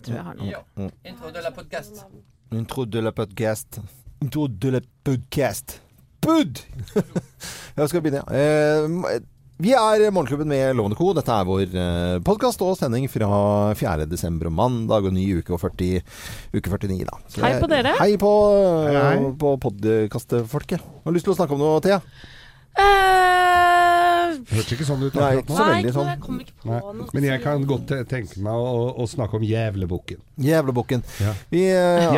Jeg tror jeg har noe. Ja. Intro de la podcast. Intro de la podcast. Intro de la podcast. Bud! Jeg skal begynne, ja. Eh, vi er Morgenklubben med Lovende Co. Dette er vår eh, podkast og sending fra 4. desember og mandag og ny uke og 40, uke 49, da. Så Hei på dere. Hei på, Hei, på podkastfolket. Har du lyst til å snakke om noe, Thea? Eh, Hørtes ikke sånn ut akkurat ikke nå. så Nei, veldig sånn. jeg kommer ikke på Nei. noe. Men jeg kan godt tenke meg å, å snakke om Jævlebukken. Jævlebukken. Ja. Vi eh,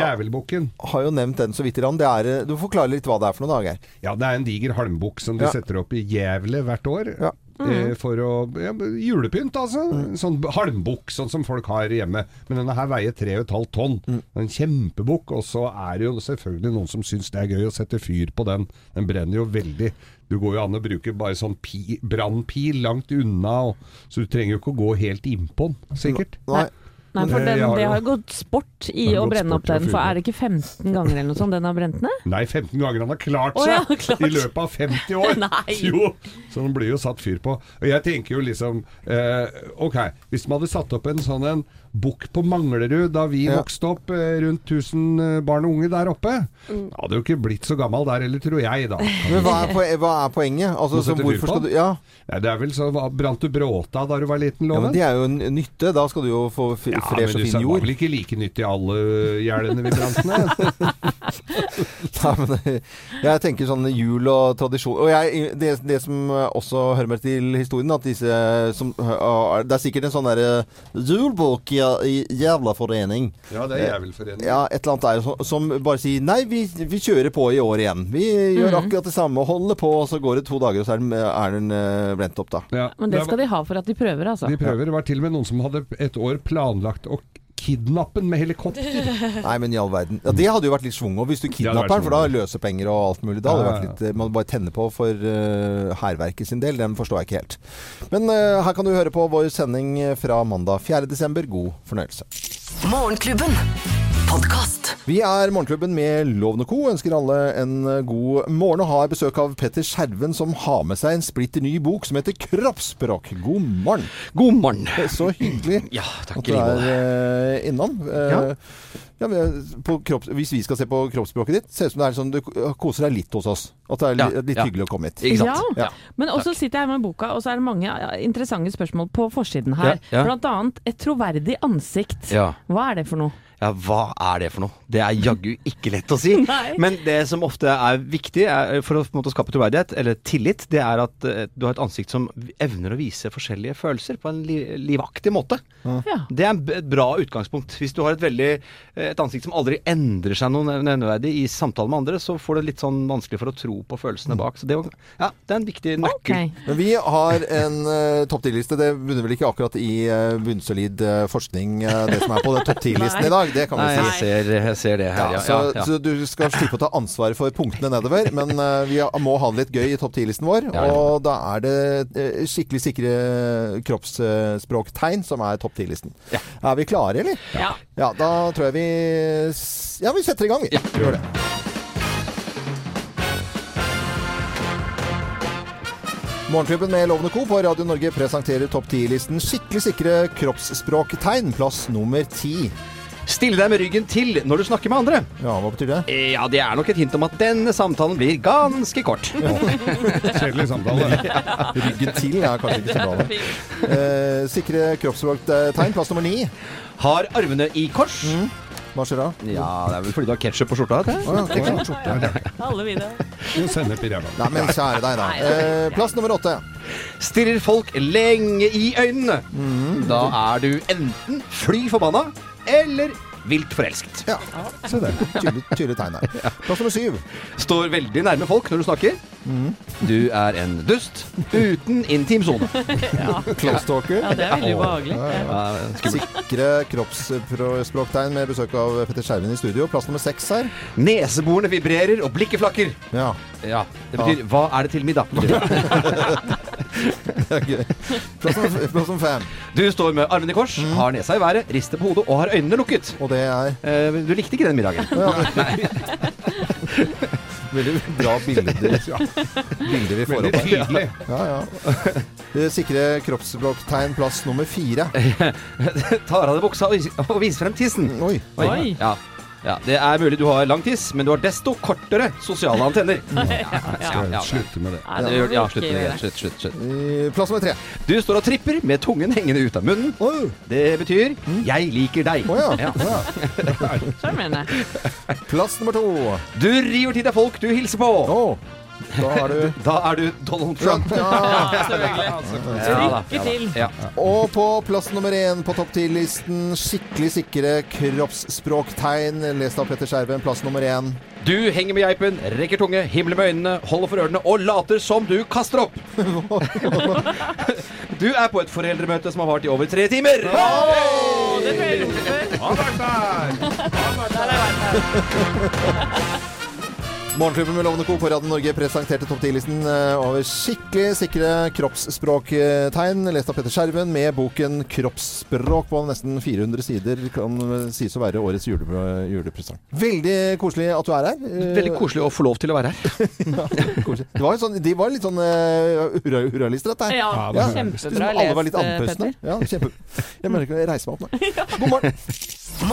har jo nevnt den så vidt. i Det er, eh, du forklarer litt hva det er for noe, da, Geir. Ja, det er en diger halmbukk som de Ja. setter opp i Jævle hvert år. Ja. Eh, for å ja, Julepynt, altså. Mm. Sånn halmbukk, sånn som folk har hjemme. Men denne her veier 3,5 tonn. En kjempebukk. Og så er det jo selvfølgelig noen som syns det er gøy å sette fyr på den. Den brenner jo veldig. Du går jo an å bruke bare sånn pi- brannpil langt unna, og, så du trenger jo ikke å gå helt innpå den, sikkert. Nei. Nei, for den, har det jo- har gått sport i Det å brenne opp den. For er det ikke 15 ganger eller noe sånt den har brent ned? Nei, 15 ganger han har klart seg oh, ja, klart. i løpet av 50 år. Nei. Jo, så den blir jo satt fyr på. Og jeg tenker jo liksom eh, Ok, hvis man hadde satt opp en sånn en bukk på Manglerud da vi Ja. vokste opp, eh, rundt 1000 eh, barn og unge der oppe, Mm. hadde jo ikke blitt så gammel der heller, tror jeg, da. Men hva er, poen hva er poenget? Altså, så hvorfor skal du Ja, ja. det er vel så Brant du bråta da du var liten, ja men Loven? det er jo en nytte. Da skal du jo få f Ja, fresh og men det fin var vel ikke like nyttig alle gjerdene vi brant ned? Nei, men jeg tenker sånn jul og tradisjon Og jeg, det, det som også hører med til historien, at disse som Det er sikkert en sånn derre julebok i, i jævla forening. Ja, det er jævelforening. Ja, et eller annet der som, som bare sier Nei, vi, vi kjører på i år igjen. Vi gjør akkurat det samme og holder på, og så går det to dager, og så er den, eh, brent opp, da. Ja, Men det skal de ha for at de prøver, altså. De prøver. Det var til og med noen som hadde et år planlagt å kidnappe den med helikopter. Nei, men i all verden. Ja, det hadde jo vært litt schwung over hvis du kidnapper den, for da løser penger og alt mulig. Da hadde det Ja, vært litt eh, Man bare tenner på for uh, sin del. Den forstår jeg ikke helt. Men uh, her kan du høre på vår sending fra mandag 4. desember. God fornøyelse. Morgenklubben. Podkast. Vi er Morgenklubben med Loven og Co. Ønsker alle en god morgen og har besøk av Petter Skjerven, som har med seg en splitter ny bok som heter Kroppsspråk. God morgen. God morgen. Så hyggelig Ja, takk at du er eh, innom. Eh, Ja. ja, kropps, hvis vi skal se på kroppsspråket ditt, ser det ut som det er sånn du koser deg litt hos oss. At det er li, Ja, litt ja. hyggelig å komme hit. Ikke sant? Ja. Men også sitter jeg her med boka, og så er det mange interessante spørsmål på forsiden her. Ja, ja. Blant annet et troverdig ansikt. Ja. Hva er det for noe? Ja, hva er det for noe? Det er jaggu ikke lett å si. Nei. Men det som ofte er viktig er, for å på en måte, skape troverdighet, eller tillit, det er at uh, du har et ansikt som evner å vise forskjellige følelser på en li livaktig måte. Ja. Det er et bra utgangspunkt. Hvis du har et, veldig, eh, et ansikt som aldri endrer seg noe nevneverdig i samtale med andre, så får du litt sånn vanskelig for å tro på følelsene bak. Så det, ja, det er en viktig nøkkel. nøkkel. Men vi har en uh, topp 10-liste. Det bunner vel ikke akkurat i uh, bunnsolid forskning, det som er på topp 10-listen i dag. Det kan vi Nei, si. jeg ser, jeg ser det her, Ja, ja. så, ja, ja. så du skal slippe å ta ansvaret for punktene nedover. Men uh, vi må ha det litt gøy i topp 10-listen vår. Ja, ja. Og da er det uh, skikkelig sikre kroppsspråktegn som er topp 10-listen. Er vi klare, eller? Ja. Ja, da tror jeg vi Ja, vi setter i gang, vi. Ja. Gjør det. Morgenklubben med Lovende Co. på Radio Norge presenterer topp 10-listen Skikkelig sikre kroppsspråktegn, plass nummer ti. Stille deg med ryggen til når du snakker med andre. Ja, hva betyr det? Eh, Ja, det er nok et hint om at denne samtalen blir ganske kort. Kjedelig samtale. Ryggen til er kanskje ikke så bra. Eh, sikre kroppsspråktegn, plass nummer ni. Har armene i kors. Hva skjer da? Ja, det er vel fordi du har ketsjup på skjorta. du. Å ja, det er skjorte. Alle det. Sennep i ræva. Nei, men kjære deg, da. Eh, plass nummer åtte. Stirrer folk lenge i øynene. Da er du enten fly forbanna eller vilt forelsket. Ja, se det. Tydelig, tydelig tegn her. Plass nummer syv. Står veldig nærme folk når du snakker. Du er en dust uten intim sone. Close talker. Ja, det er veldig ubehagelig. Ja. Sikre kroppsspråktegn med besøk av Petter Skjerven i studio. Plass nummer seks her. Neseborene vibrerer og blikket flakker. Ja, Ja, Det betyr 'hva er det til middag'? er gøy. Plass nummer, plass nummer fem. Du står med armene i kors, har nesa i været, rister på hodet og har øynene lukket. Og det er Eh, Du likte ikke den middagen. Veldig bra bilder, bilder vi får opp her. Ja, ja. Det Sikre kroppsblokktegn plass nummer fire. Tar av deg buksa og vis- viser frem tissen. Oi. Oi. Ja. Ja. Det er mulig du har lang tiss, men du har desto kortere sosiale antenner. Ja, ja, ja. Slutte med det. Nei, Det gjør- Ja, slutt med det. Slutt, slutt, slutt. Plass nummer tre. Du står og tripper med tungen hengende ut av munnen. Oi. Det betyr 'jeg liker deg'. Å ja. Ja. Sjarmerende. Plass nummer to. Du river til deg folk du hilser på. Å, da er du Da er du Donald Trump. ja. Ja, selvfølgelig. Ja Lykke til. Ja. Og på plass nummer én på topp 10-listen skikkelig sikre kroppsspråktegn. Lest av Petter Skjerven. Plass nummer én. Du henger med geipen, rekker tunge, himler med øynene, holder for ørene og later som du kaster opp. Du er på et foreldremøte som har vart i over tre timer. Det tror jeg jeg gjorde før. Morgenklubben med Lovende Co. på Radio Norge presenterte topp 10-listen eh, over skikkelig sikre kroppsspråktegn. Lest av Petter Skjerven med boken 'Kroppsspråk' på nesten 400 sider. Kan sies å være årets jule, julepresang. Veldig koselig at du er her. Eh, Veldig koselig å få lov til å være her. ja, Det var, sånn, de var litt sånn uh, hurra, hurralister, dette her. Ja, Ja. kjempebra Alle var litt lest, eh, andpustne. Petter. Ja, kjempe. Jeg merker jeg reiser meg opp nå. God morgen.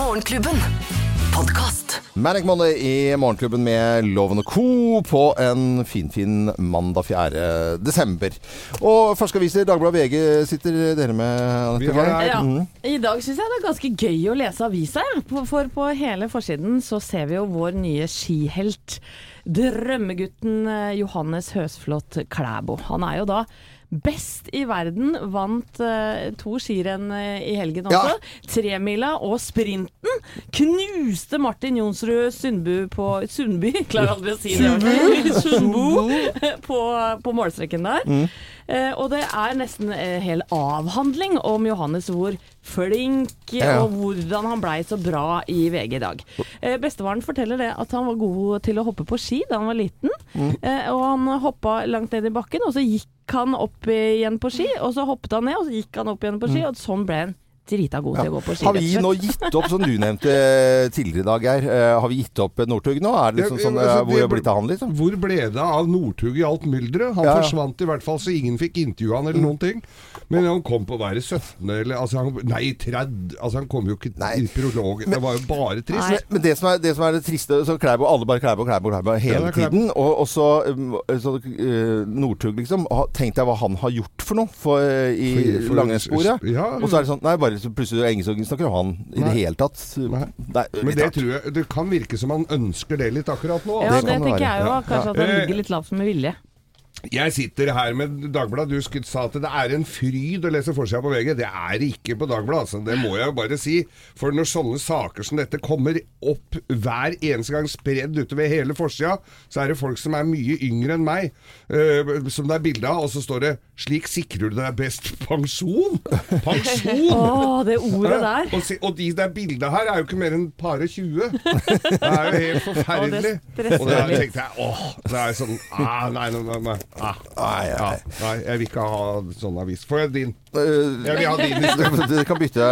Morgenklubben. Podkast. Manic Monday i Morgenklubben med Loven og Co. på en finfin mandag 4. desember. Og ferske aviser, Dagbladet VG sitter dere med, Anette? Her. Ja. Mhm. I dag syns jeg det er ganske gøy å lese avisa. For- For på hele forsiden så ser vi jo vår nye skihelt. Drømmegutten eh, Johannes Høsflot Klæbo. Han er jo da best i verden. Vant uh, to skirenn eh, i helgen Ja. også. Tremila og sprinten. Knuste Martin Jonsrud Sundbu på Sundby, klarer aldri å si det. Sundbu på, på målstreken der. Mm. Eh, og det er nesten en hel avhandling om Johannes hvor flink Ja. og hvordan han blei så bra i VG i dag. Eh, bestefaren forteller det at han var god til å hoppe på ski da han var liten. Mm. Eh, og han hoppa langt ned i bakken, og så gikk han opp igjen på ski. Og så hoppet han ned, og så gikk han opp igjen på ski, og sånn ble han drita god til å gå på ski. Mm. Har vi nå gitt opp, som du nevnte eh, tidligere i dag, Geir, eh, har vi gitt opp Northug nå? Er det liksom Ja, sånn, altså, eh, hvor det er blitt av han, liksom? Hvor ble det av Northug i alt mylderet? Han Ja, ja. forsvant i hvert fall så ingen fikk intervjue han eller noen ting. Men han kom på å være 17. eller altså han, Nei, 30 Altså han kom jo ikke Nei. i prolog. Det var jo bare trist. Nei. Men, men det, som er, det som er det triste så Klæbo, Alle bare Klæbo, Klæbo, Klæbo hele Ja, tiden. Og, og så, um, så uh, Northug, liksom. Tenk deg hva han har gjort for noe for, i langrennssporet. ja. Og så er det sånn Nei, bare så plutselig er det ingen som snakker om han i det hele tatt. Nei. Nei, Men det tror jeg Det kan virke som han ønsker det litt akkurat nå. Ja, det det, kan det tenker være. jeg jo. Ja. Kanskje at han ligger litt lavt med vilje. Jeg sitter her med Dagbladet. Du sa at det er en fryd å lese forsida på VG. Det er det ikke på Dagbladet, altså. Det må jeg jo bare si. For når sånne saker som dette kommer opp hver eneste gang spredd utover hele forsida, så er det folk som er mye yngre enn meg, uh, som det er bilde av, og så står det 'Slik sikrer du deg best pensjon'. Pensjon! Å, det ordet der. Og, se, og de der bildene her er jo ikke mer enn pare 20. Det er jo helt forferdelig. Og det Og da tenkte jeg åh, det er sånn ah, Nei, nei, nei, nei, Nei, ja, nei. nei, jeg vil ikke ha sånn avis. Får jeg din? Dere kan bytte.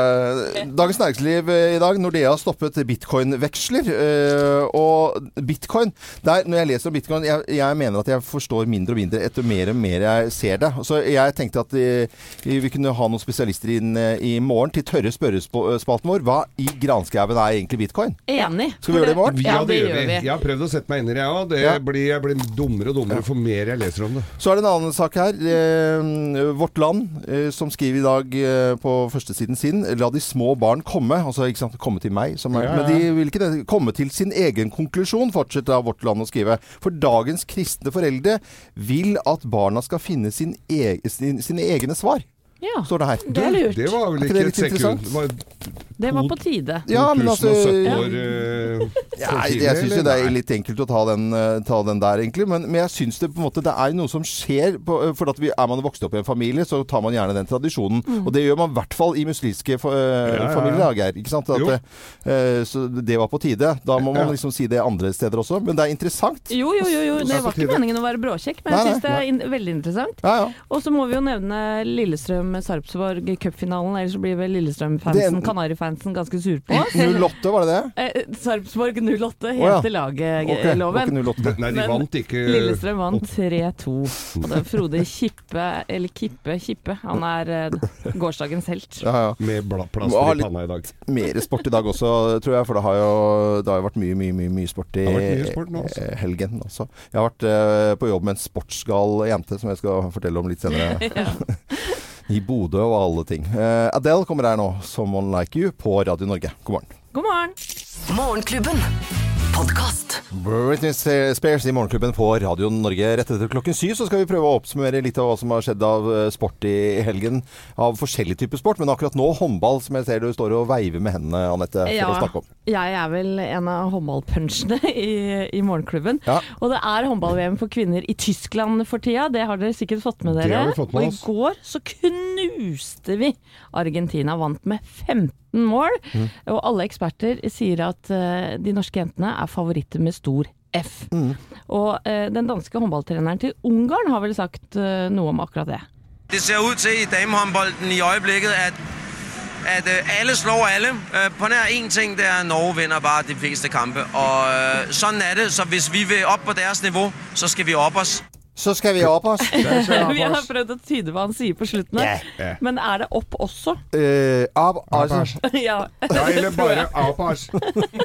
Dagens Næringsliv eh, i dag. Nordea har stoppet bitcoin-veksler. eh, Og bitcoin der, Når jeg leser om bitcoin, jeg, jeg mener at jeg forstår mindre og mindre etter mer og mer jeg ser det. Så jeg tenkte at vi, vi kunne ha noen spesialister inn eh, i morgen til tørre spørrespalten vår. Hva i granskauen er egentlig bitcoin? Enig. Skal vi gjøre det i morgen? Ja, det gjør vi. Jeg har prøvd å sette meg inn i det, jeg òg. Jeg blir dummere og dummere for mer jeg leser om det. Så er det en annen sak her. Eh, Vårt Land, eh, som skriver i dag eh, på førstesiden sin La de små barn komme. Altså ikke sant, komme til meg. Som er, Ja, ja. Men de vil ikke det. Komme til sin egen konklusjon, fortsetter da Vårt Land å skrive. For dagens kristne foreldre vil at barna skal finne sin, sine egne svar, Ja, står det her. det er lurt. Det var vel ikke ikke det et sekund. Det var Det var på tide. Ja, men altså 2017 år eh, Ja, for tidlig, jeg syns jo det er litt enkelt å ta den, eh, ta den der, egentlig. Men, men jeg syns det på en måte det er noe som skjer. På, eh, for at vi, er man vokst opp i en familie, så tar man gjerne den tradisjonen. Og det gjør man i hvert fall i muslimske fa- eh, ja, ja. familier, Geir. Ikke sant? At, eh, så det var på tide. Da må man Ja. liksom si det andre steder også. Men det er interessant. Jo, jo, jo, jo. det var ikke meningen å være bråkjekk, men jeg syns det er in veldig interessant. Ja, ja. Og så må vi jo nevne Lillestrøm om Sarpsborg i cupfinalen, ellers så blir vel Lillestrøm-fansen, Kanarifansen, ganske sur på oss. 08, var det det? Eh, Sarpsborg 08 ja. heter lageloven. Ok, det var loven. ikke 08. Nei, de vant ikke Lillestrøm vant 3-2. Og det er Frode Kippe, eller Kippe Kippe, han er eh, gårsdagens helt. Ja, ja. med plaster i panna i dag. Mer sport i dag også, tror jeg. For det har jo, det har jo vært mye, mye, mye, mye sport i mye sport nå, altså. eh, helgen også. Jeg har vært eh, på jobb med en sportsgal jente, som jeg skal fortelle om litt senere. I Bodø og alle ting. Uh, Adele kommer her nå, 'Someone Like You', på Radio Norge. God morgen. God morgen! Morgenklubben. Podkast. Britney Spears i Morgenklubben på Radio Norge. Rett etter klokken syv så skal vi prøve å oppsummere litt av hva som har skjedd av eh, sport i helgen. Av forskjellige typer sport, men akkurat nå håndball, som jeg ser du står og veiver med hendene, Anette, for Ja. å snakke om. Jeg er vel en av håndballpunchene i, i Morgenklubben. Ja. Og det er håndball-VM for kvinner i Tyskland for tida. Det har dere sikkert fått med Det dere. har vi fått med og i går så knuste vi Argentina. Vant med 15 mål. Mm. Og alle eksperter sier at uh, de norske jentene er favoritter med stor F. Mm. Og eh, den danske håndballtreneren til Ungarn har vel sagt eh, noe om akkurat det. Det ser ut til i damehåndballen i øyeblikket at, at øh, alle slår alle. Øh, på nær én ting, det er at Norge vinner bare de fleste kampe. Og sånn er det, så hvis vi vil opp på deres nivå, så skal vi opp os. Så skal vi opp oss. vi har prøvd å tyde hva han sier på slutten her. Yeah. Men er det opp også? Eh, av, altså, ja, Ja, eller bare apas.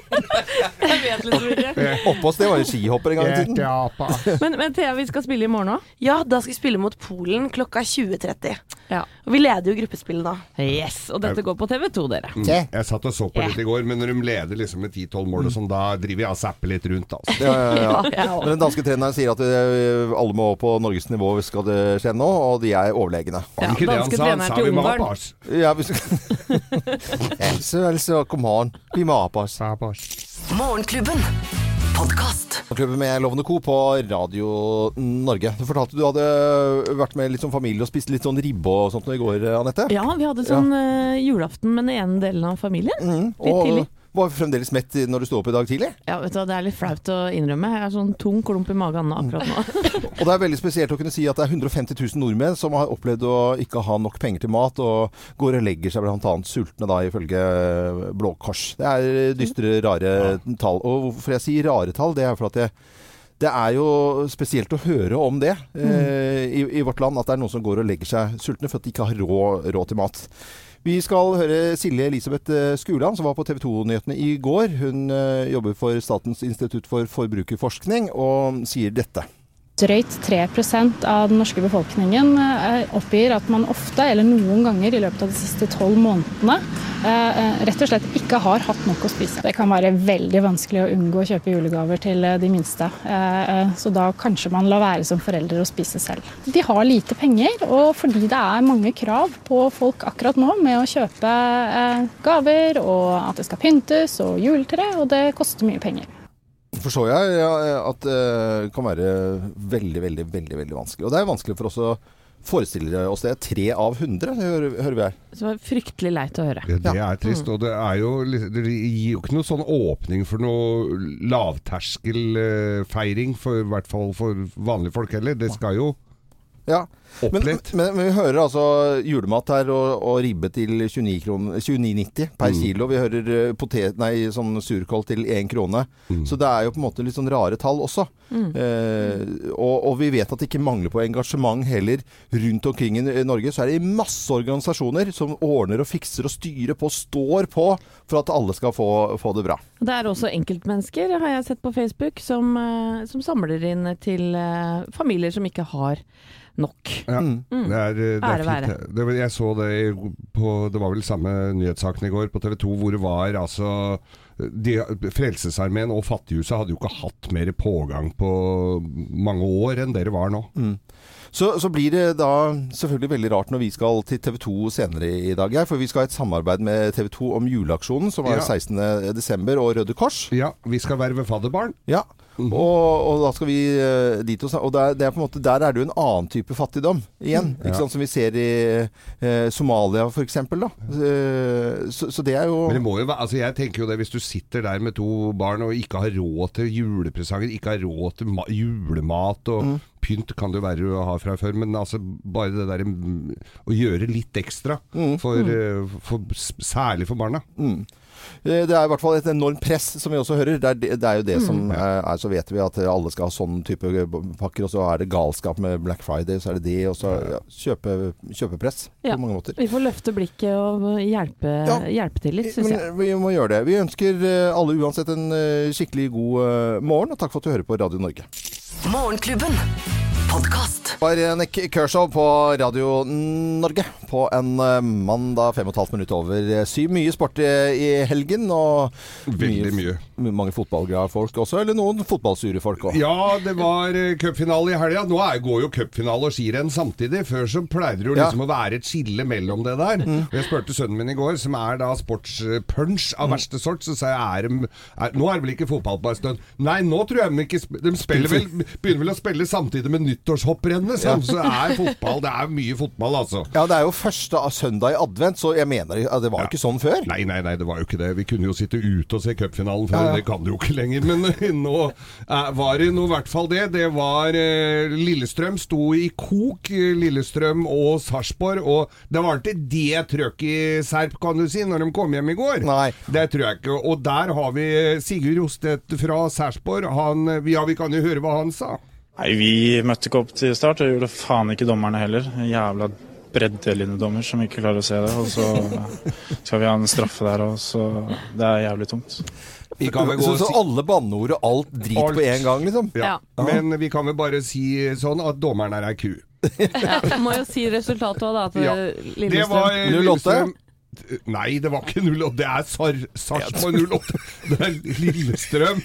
jeg vet liksom ikke. Oppås, det var jo skihopper en gang i tiden. Men, men Thea, vi skal spille i morgen òg. Ja, da skal vi spille mot Polen klokka 20.30. Ja. Og vi leder jo gruppespillet da. Yes, og dette går på TV2, dere. Ja. Jeg satt og så på litt i går, men når de leder liksom med 10-12 mål og sånn, da driver jeg og zapper litt rundt, altså. Ja, ja, ja. Ja, ja. Men den danske treneren sier at eh, alle må på Norges nivå hvis skal det skje nå, og de er overlegne. Ja, ikke det han danske sa? Han sa vi må ha apas. Ja, vi skal Else, kom an. Vi må. Morgenklubben. Podkast. Klubben med Lovende Co. på Radio Norge. Du fortalte du hadde vært med litt sånn familie og spist litt sånn ribbe og sånt i går, Anette. Ja, vi hadde sånn ja. julaften med den ene delen av familien. Litt og tidlig. Var fremdeles mett når du sto opp i dag tidlig. Ja, vet du hva, Det er litt flaut å innrømme. Jeg har sånn tung klump i magen akkurat nå. Og det er veldig spesielt å kunne si at det er 150 000 nordmenn som har opplevd å ikke ha nok penger til mat, og går og legger seg bl.a. sultne, da, ifølge Blå Kors. Det er dystre, rare tall. Og hvorfor jeg sier rare tall, det er for at jeg det er jo spesielt å høre om det eh, i, i vårt land, at det er noen som går og legger seg sultne for at de ikke har råd, rå til mat. Vi skal høre Silje Elisabeth eh, Skuland, som var på TV 2-nyhetene i går. Hun eh, jobber for Statens institutt for forbrukerforskning, og sier dette. Drøyt 3 av den norske befolkningen eh, oppgir at man ofte, eller noen ganger i løpet av de siste tolv månedene, eh, eh, rett og slett ikke har hatt nok å spise. Det kan være veldig vanskelig å unngå å kjøpe julegaver til de minste, så da kanskje man lar være som forelder å spise selv. De har lite penger, og fordi det er mange krav på folk akkurat nå med å kjøpe gaver, og at det skal pyntes, og juletre, og det koster mye penger. Forstår jeg ja, at det kan være veldig, veldig, veldig veldig vanskelig. Og det er vanskelig for oss å forestille oss det. Tre av hundre, hører, hører vi her. Det var fryktelig leit å høre. Det, det er trist, og det er jo Det gir jo ikke noe sånn åpning for noe lavterskelfeiring, for i hvert fall for vanlige folk heller. Det skal jo Ja. opp Men, litt. men, men vi hører altså julemat her og, og ribbe til 29 29,90 per Mm. kilo. Vi hører eh, potet, nei, sånn surkål til 1 krone. Mm. Så det er jo på en måte litt sånn rare tall også. Eh, og, og vi vet at det ikke mangler på engasjement heller. Rundt omkring i Norge så er det masse organisasjoner som ordner og fikser og styrer på, står på for at alle skal få, få det bra. Det er også enkeltmennesker, har jeg sett på Facebook, som, eh, som samler inn til eh, familier som ikke har nok. Ja, Mm. det er, det er fint. Det, jeg så det på Det var vel samme nyhetssaken i går på TV 2, hvor det var altså de, Frelsesarmeen og Fattighuset hadde jo ikke hatt mer pågang på mange år enn dere var nå. Så, så blir det da selvfølgelig veldig rart når vi skal til TV 2 senere i dag. For vi skal ha et samarbeid med TV 2 om juleaksjonen, som er Ja. 16.12. og Røde Kors. Ja, vi skal være ved fadderbarn. Ja. Og, og da skal vi eh, dit og, og der, det er på en måte, der er det jo en annen type fattigdom igjen. Ja. sant, Som vi ser i eh, Somalia f.eks. Eh, så, så det er jo Men det må jo være, altså jeg tenker jo det, hvis du sitter der med to barn og ikke har råd til julepresanger, ikke har råd til ma julemat og Mm. pynt kan det jo være å ha fra før, men altså bare det der mm, å gjøre litt ekstra, Mm. for, eh, for, særlig for barna. Eh, Det er i hvert fall et enormt press, som vi også hører. Det er, det det er jo det Mm. som er, er Så vet vi at alle skal ha sånn type pakker, og så er det galskap med Black Friday, så er det det, og så ja, kjøpe, kjøpepress Ja. på mange måter. Vi får løfte blikket og hjelpe, Ja. hjelpe til litt, syns jeg. Vi må gjøre det. Vi ønsker eh, alle uansett en eh, skikkelig god eh, morgen, og takk for at du hører på Radio Norge. Morgenklubben. Podkast. var Nick Kershaw på Radio Norge på en eh, mandag fem og et halvt minutt over eh, syv. Mye sport eh, i helgen, og Veldig mye. mange fotballglade folk også, eller noen fotballsure folk òg. Ja, det var uh, cupfinale i helga. Nå er, går jo cupfinale og skirenn samtidig. Før så pleide det jo Ja. liksom å være et skille mellom det der. Mm. Og Jeg spurte sønnen min i går, som er da sportspunch av verste sort, så sa jeg er, er, nå er det vel ikke fotball på en stund? Nei, nå tror jeg de ikke De vel, begynner vel å spille samtidig med nyttårshopprennet, sånn. så det er fotball. Det er mye fotball, altså. Ja, det er jo første søndag i advent, så jeg mener det var jo ikke sånn før. Nei, nei, nei, det var jo ikke det. Vi kunne jo sitte ute og se cupfinalen før, det kan du jo ikke lenger. Men nå eh, var det nå i hvert fall det. Det var eh, Lillestrøm sto i kok, eh, Lillestrøm og Sarpsborg. Og det var ikke det trøkket i Serp, kan du si, når de kom hjem i går. Nei. Det tror jeg ikke. Og der har vi eh, Sigurd Rostedt fra Sarpsborg. Eh, ja, vi kan jo høre hva han sa. Nei, vi møtte ikke opp til start, og gjorde faen ikke dommerne heller. Jævla breddelinjedommer som ikke klarer å se det. Og så skal vi ha en straffe der, òg, så Det er jævlig tungt. Vi kan vel gå Så, så alle banneord og alt drit Alt. på en gang, liksom. ja. Ja. Men vi kan vel bare si sånn at dommeren er ei ku. Ja, må jo si resultatet òg, da. Til Ja. Lillestrøm. Det var eh, 08? Lillestrøm Nei, det var ikke 08. Det er Sar Sarpsborg 08. Det er Lillestrøm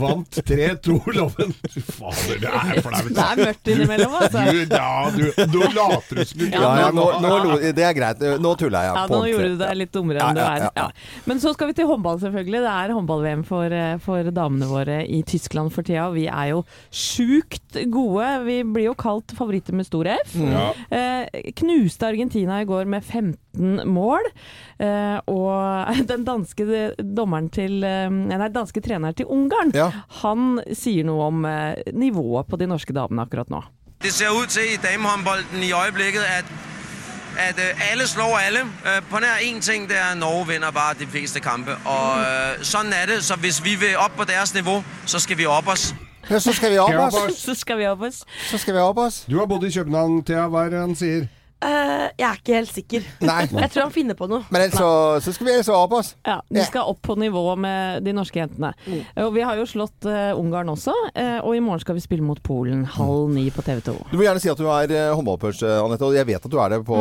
vant 3-2. Loven fader, det er flaut. Det er mørkt innimellom, altså. Du, ja, du, du later du som du Ja, ja, nå, nå, det er greit. Nå tuller jeg. Ja, på nå gjorde du deg litt dummere enn Ja, du ja, er. ja. Men så skal vi til håndball, selvfølgelig. Det er håndball-VM for, eh, for damene våre i Tyskland for tida. Vi er jo sjukt gode. Vi blir jo kalt favoritter med stor F. Ja. Eh, knuste Argentina i går med 15 mål. Eh, og den danske dommeren til eh, Nei, danske treneren til Ungarn, Ja. han sier noe om eh, nivået på de norske damene akkurat nå. Det ser ut til i damehåndballen i øyeblikket at, at alle slår alle. På nær én ting, det er at Norge vinner bare de fleste kampe. Og Sånn er det, så hvis vi vil opp på deres nivå, så skal vi opp oss. Ja, så skal vi opp oss. Så skal vi opp oss. Så skal vi av oss. Du har bodd i København, Thea. Hva er det han sier? Eh, jeg er ikke helt sikker. Nei. Jeg tror han finner på noe. Men ellers så, så skal vi så opp oss. Ja, Vi skal opp på nivå med de norske jentene. Og Vi har jo slått uh, Ungarn også, uh, og i morgen skal vi spille mot Polen halv ni på TV 2. Du må gjerne si at du er uh, håndballpunch, eh, Anette. Og jeg vet at du er det på,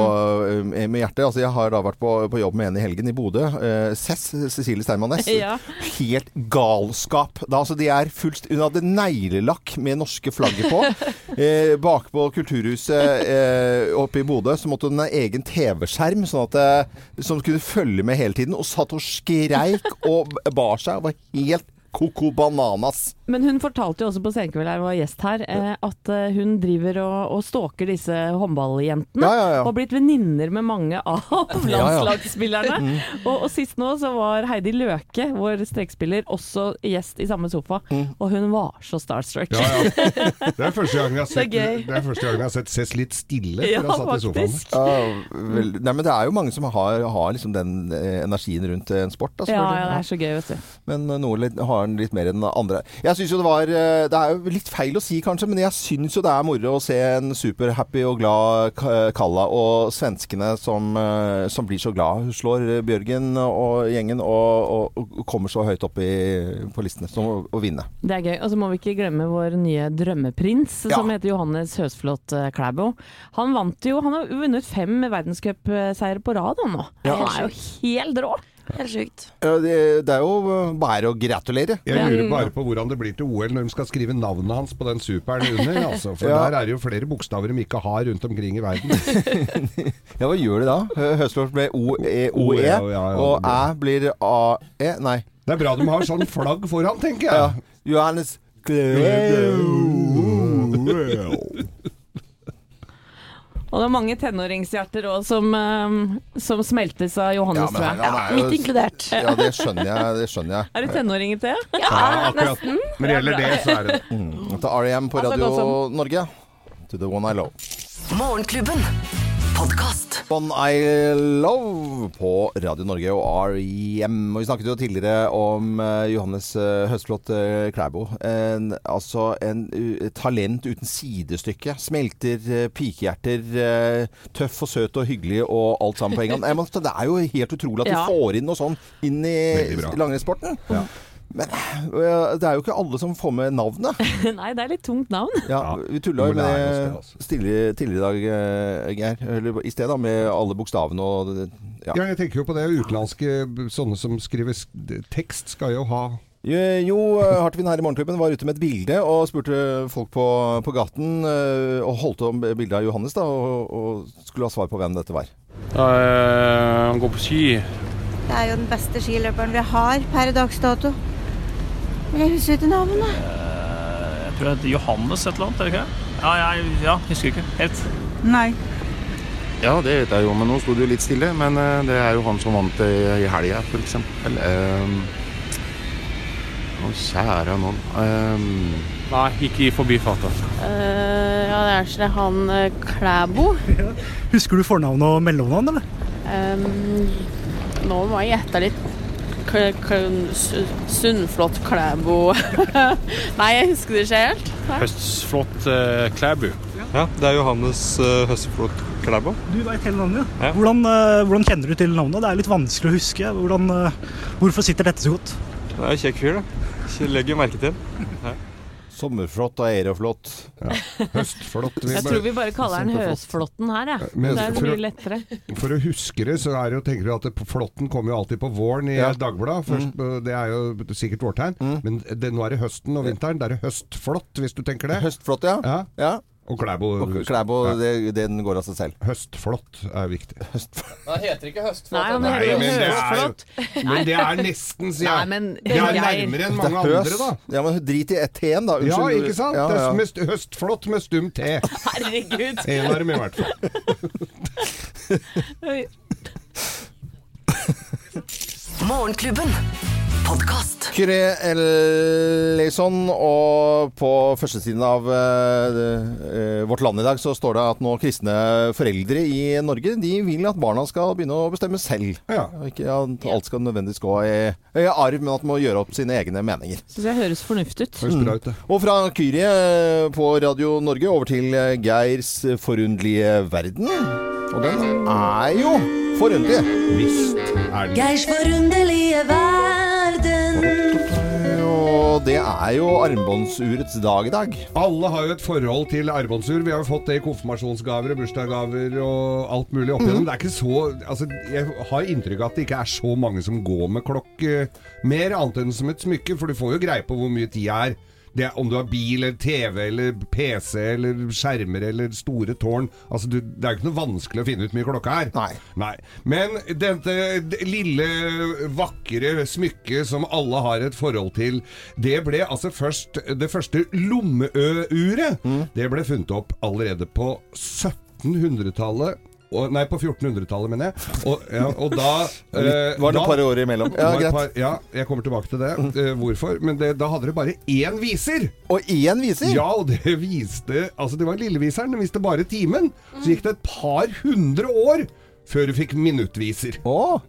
eh, med hjertet. Altså, jeg har da vært på, på jobb med en i helgen i Bodø. Uh, Cess, Cecilie Steinmann Næss. Ja. Helt galskap. Da, altså, de er fullst Hun hadde neglelakk med norske flagget på. eh, bak på Kulturhuset eh, oppe i Bodø så måtte hun ha egen TV-skjerm sånn eh, som kunne følge med hele tiden. Og satt og skreik og bar seg og var helt Coco Bananas. Men hun fortalte jo også på Senkveld her, hun var gjest her, eh, at eh, hun driver og, og stalker disse håndballjentene. Ja, ja, ja. Og har blitt venninner med mange av Ja, ja. landslagsspillerne. Og, og sist nå så var Heidi Løke, vår strekspiller, også gjest i samme sofa. Mm. Og hun var så starstruck. Ja, ja. Det er første gang jeg har sett, det er første gang jeg har sett ses litt stille å ha satt i sofaen. Ja, vel, nei, men det er jo mange som har, har liksom den eh, energien rundt en sport. Da, Ja, ja, det er så gøy, vet du. Men noe litt, har den litt mer enn andre. Jeg synes jo Det var eh, Det er jo litt feil å si, kanskje, men jeg syns jo det er moro å se en superhappy og glad Kalla og svenskene som, eh, som blir så glad. Hun slår Bjørgen og gjengen og, og, og kommer så høyt opp i, på listene som å, å vinne. Det er gøy. Og så må vi ikke glemme vår nye drømmeprins, Ja. som heter Johannes Høsflot eh, Klæbo. Han vant jo Han har vunnet fem verdenscupseiere på rad, han nå. Ja. Han er jo helt rå. Helt sjukt. Ja, Det, det er jo bare å gratulere. Jeg lurer bare på hvordan det blir til OL når de skal skrive navnet hans på den superen under. Altså, for Ja. der er det jo flere bokstaver de ikke har rundt omkring i verden. Ja, hva gjør de da? Hø- Høstlort ble OE, OE, ja, ja, og Æ blir AE Nei. Det er bra de har sånn flagg foran, tenker Ja. jeg. Johannes Og det er mange tenåringshjerter òg som, eh, som smeltes av Johannes, Ja, tror han- jeg. Mitt inkludert. Ja, det skjønner jeg. Det skjønner jeg. Er du tenåring, til? Ja, akkurat. Når det gjelder det, så er det Mm. Til R.E.M. på Altså, Radio altså, Norge. To the one I love. Morgenklubben. Podkast. One I Love på Radio Norge og R.E.M. Og vi snakket jo tidligere om eh, Johannes uh, Høstflot uh, Klæbo. En, altså en uh, talent uten sidestykke. Smelter uh, pikehjerter. eh, tøff og søt og hyggelig og alt sammen på en gang. Jeg må, det er jo helt utrolig at Ja. du får inn noe sånn inn i langrennssporten. Ja. Men det er jo ikke alle som får med navnet. Nei, det er litt tungt navn. Ja, vi tulla jo med det, stille, tidligere i dag, eh, Geir. Eller i sted, da, med alle bokstavene og ja. Ja, jeg tenker jo på det. Utenlandske sånne som skriver tekst, skal jo ha Jo, Hartvin her i Morgenklubben var ute med et bilde og spurte folk på, på gaten eh, og holdt om bildet av Johannes da, og, og skulle ha svar på hvem dette var. Han går på ski. Det er jo den beste skiløperen vi har per dags dato. Men jeg husker ikke navnet. Jeg tror det heter Johannes et eller annet, er det ikke? Ja, jeg ja, husker ikke helt. Nei. Ja, det vet jeg jo, men nå sto det jo litt stille. Men eh, det er jo han som vant i, i helga, f.eks. Um, å, kjære noen. Um, Nei, ikke i Uh, ja, det er ikke det han uh, Klæbo. Husker du fornavn og mellomnavn, eller? Um, nå må jeg gjette litt. K K Su- Sunnflot Klæbo Nei, jeg husker det ikke helt. Høstflott uh, Klæbu. Ja, det er Johannes uh, Høstflot Klæbo. Du veit hele navnet, ja. Ja. Hvordan, uh, hvordan kjenner du til navnet? Det er litt vanskelig å huske. Hvordan, eh, hvorfor sitter dette så godt? Det er en kjekk fyr, da. Ikke Legger merke til den. Sommerflott og aeroflott. Høstflott. Vi Jeg tror vi bare kaller den Høsflotten her, jeg. Men Det er mye lettere. For å huske det, så er det jo, tenker du at det, Flåtten kommer jo alltid på våren i Ja. Dagbladet. Først, Det er jo sikkert vårtegn. Men det, nå er det høsten og vinteren. Det er høstflott, hvis du tenker det. Høstflott, ja. Ja. Og Klæbo. Og Klæbo, Ja. det, den går av seg selv. Høstflott er viktig. Det heter ikke høstflott. Nei, han heter jo men det er. Men det er nesten, sier Nei, men Det er nærmere enn mange andre, da. Ja, men drit i et T-en, da. Ja, ikke sant? Ja, Det ja. er mest høstflott med stum T. Herregud. En av i hvert fall. Morgenklubben. Podkast. Kyrre Ellison, og på førstesiden av uh, uh, Vårt Land i dag så står det at nå kristne foreldre i Norge de vil at barna skal begynne å bestemme selv. Ja. Ikke at alt skal nødvendigvis gå i, i arv, men at de må gjøre opp sine egne meninger. Syns jeg høres fornuftig ut. Høres bra ut, det. Og fra Kyrie eh, på Radio Norge over til Geirs forunderlige verden. Og den er jo forunderlig. Visst er den. Geirs forunderlige verden. Og det er jo armbåndsurets dag i dag. Alle har jo et forhold til armbåndsur. Vi har jo fått det i konfirmasjonsgaver og bursdagsgaver og alt mulig opp igjennom. Det er ikke så Altså, jeg har inntrykk av at det ikke er så mange som går med klokke mer, annet enn som et smykke, for du får jo greie på hvor mye tid er. Det, er- om du har bil eller TV eller PC eller skjermer eller store tårn altså du, Det er jo ikke noe vanskelig å finne ut mye klokka er. Nei. Men dette det lille, vakre smykket som alle har et forhold til, det ble altså først Det første lommeøuret, det ble funnet opp allerede på 1700-tallet. Og, nei, på 1400-tallet, mener jeg. Og, ja, og da eh, Var det da- et par år imellom? Ja, greit. par- ja, jeg kommer tilbake til det. eh, hvorfor. Men det, da hadde dere bare én viser! Og én viser? Ja, og det viste Altså, det var lilleviseren. Den viste bare timen. Så gikk det et par hundre år før du fikk minuttviser.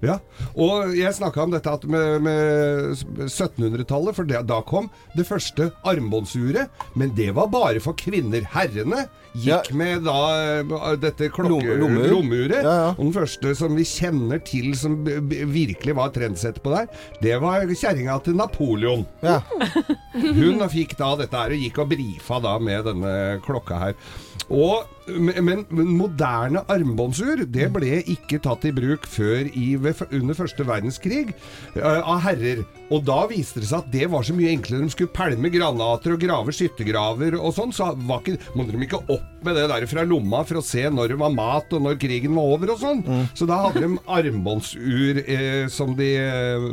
Ja. Og jeg snakka om dette med, med 1700-tallet, for det, da kom det første armbåndsuret. Men det var bare for kvinner. Herrene gikk med da eh, dette klokke, Lomme- lommeuret. Ja, ja. Og den første som vi kjenner til som virkelig var trendsetter på der, det var kjerringa til Napoleon. Hun fikk da dette her og gikk og brifa da med denne klokka her. Og, men, men moderne armbåndsur det ble ikke tatt i bruk før i, under første verdenskrig uh, av herrer. Og da viste det seg at det var så mye enklere. De skulle pælme granater og grave skyttergraver og sånn. Så var ikke, måtte de ikke opp med det der fra lomma for å se når det var mat og når krigen var over og sånn. Så da hadde de armbåndsur eh, som de eh,